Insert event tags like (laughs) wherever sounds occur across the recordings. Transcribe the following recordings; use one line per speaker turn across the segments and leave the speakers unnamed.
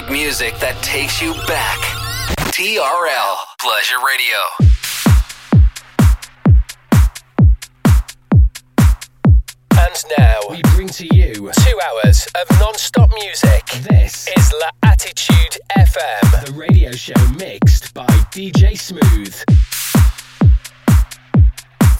great music that takes you back. TRL Pleasure Radio.
And now we bring to you two hours of non-stop music. This is L'Attitude FM, the radio show mixed by DJ Smooth.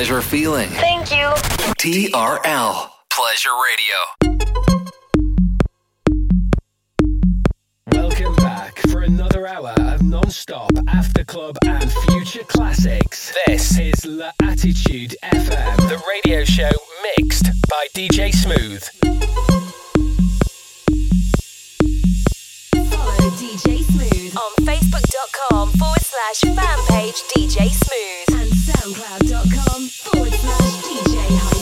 Pleasure feeling.
Thank you.
TRL Pleasure Radio.
Welcome back for another hour of non-stop after club and future classics. This is La Attitude FM, the radio show mixed by DJ Smooth.
Follow DJ Smooth on Facebook.com forward slash fan page DJ Smooth and SoundCloud.com forward slash DJ hyphen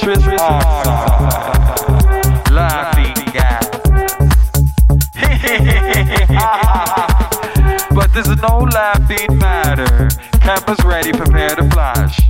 Tris (laughs) but this is no laughing matter. Ready, prepare to flash.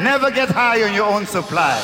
Never get high on your own supply.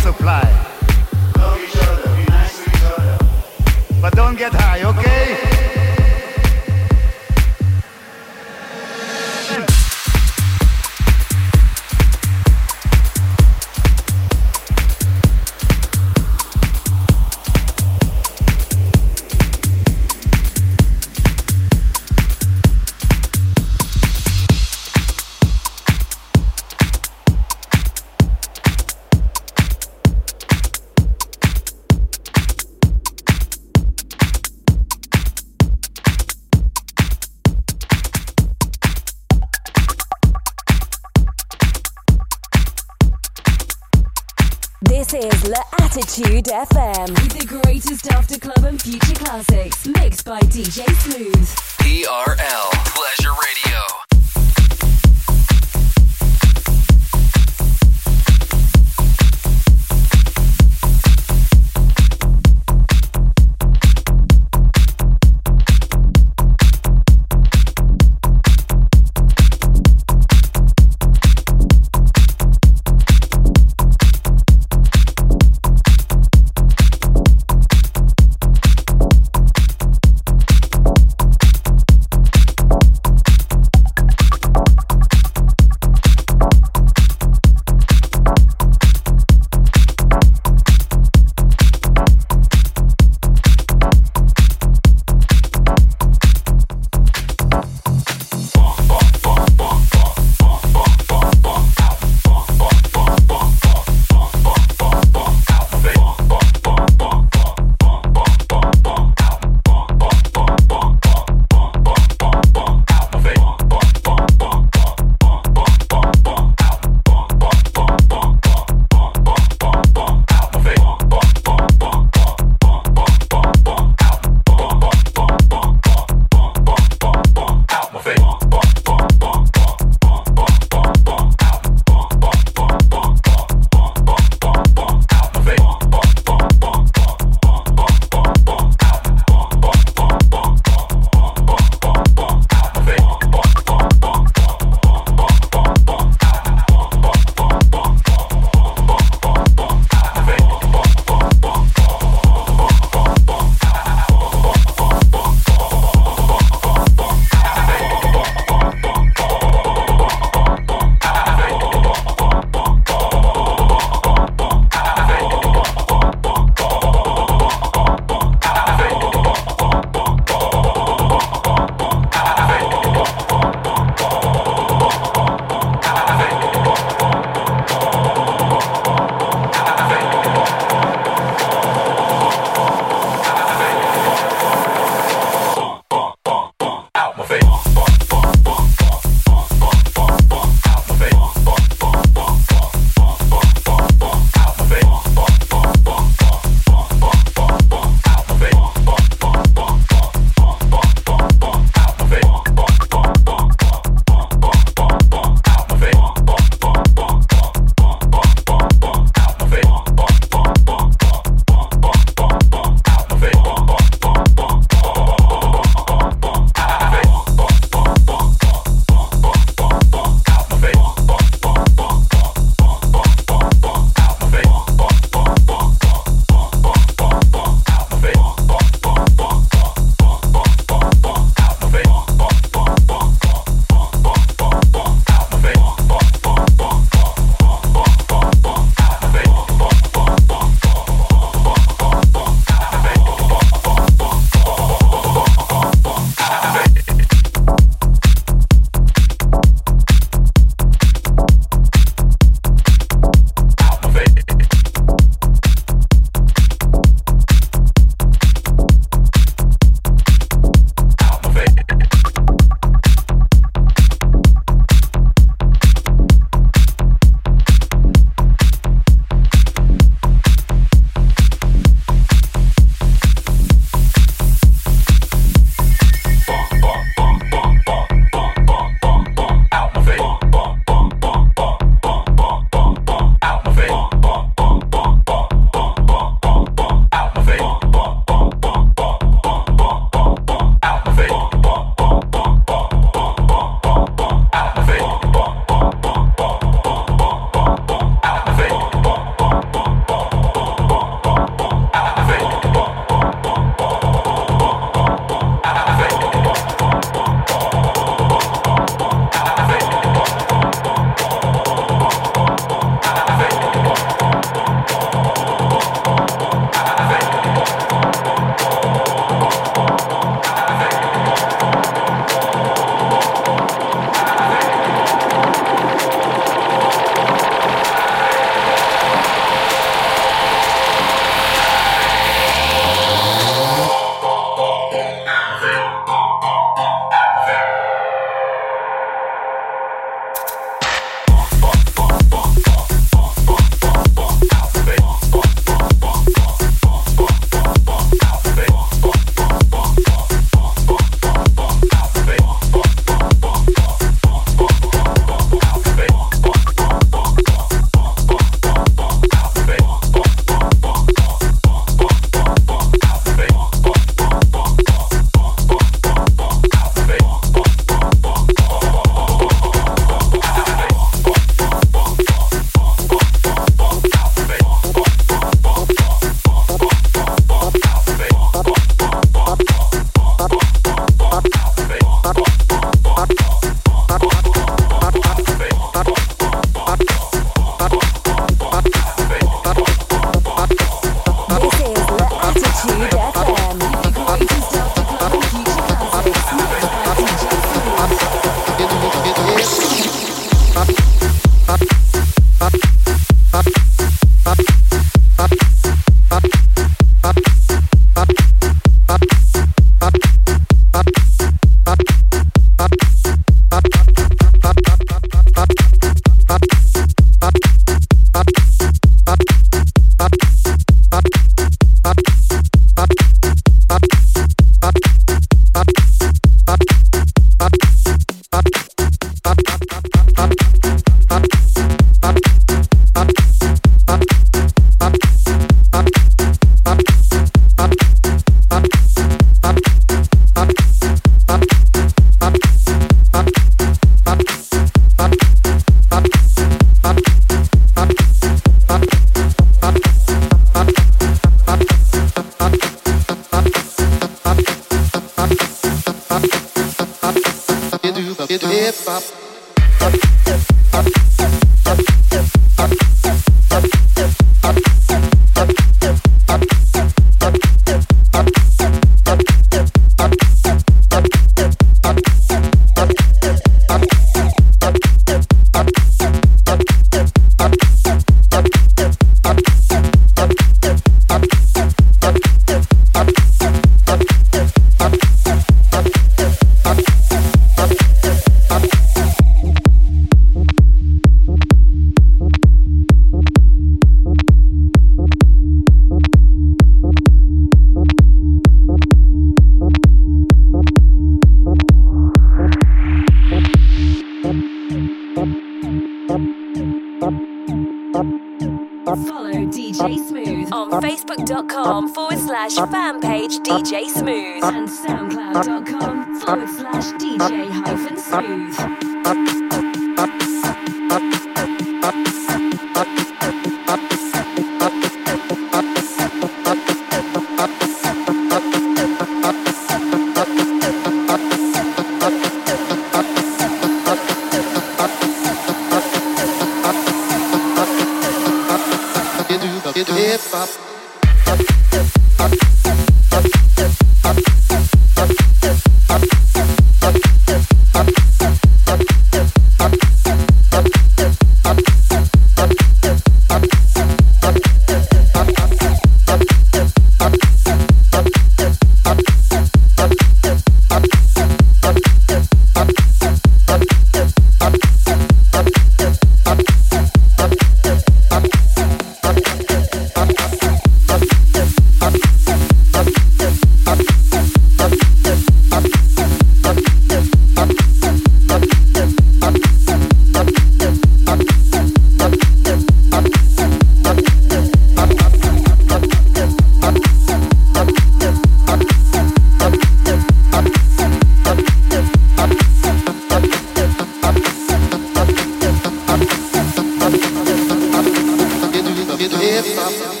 ouvido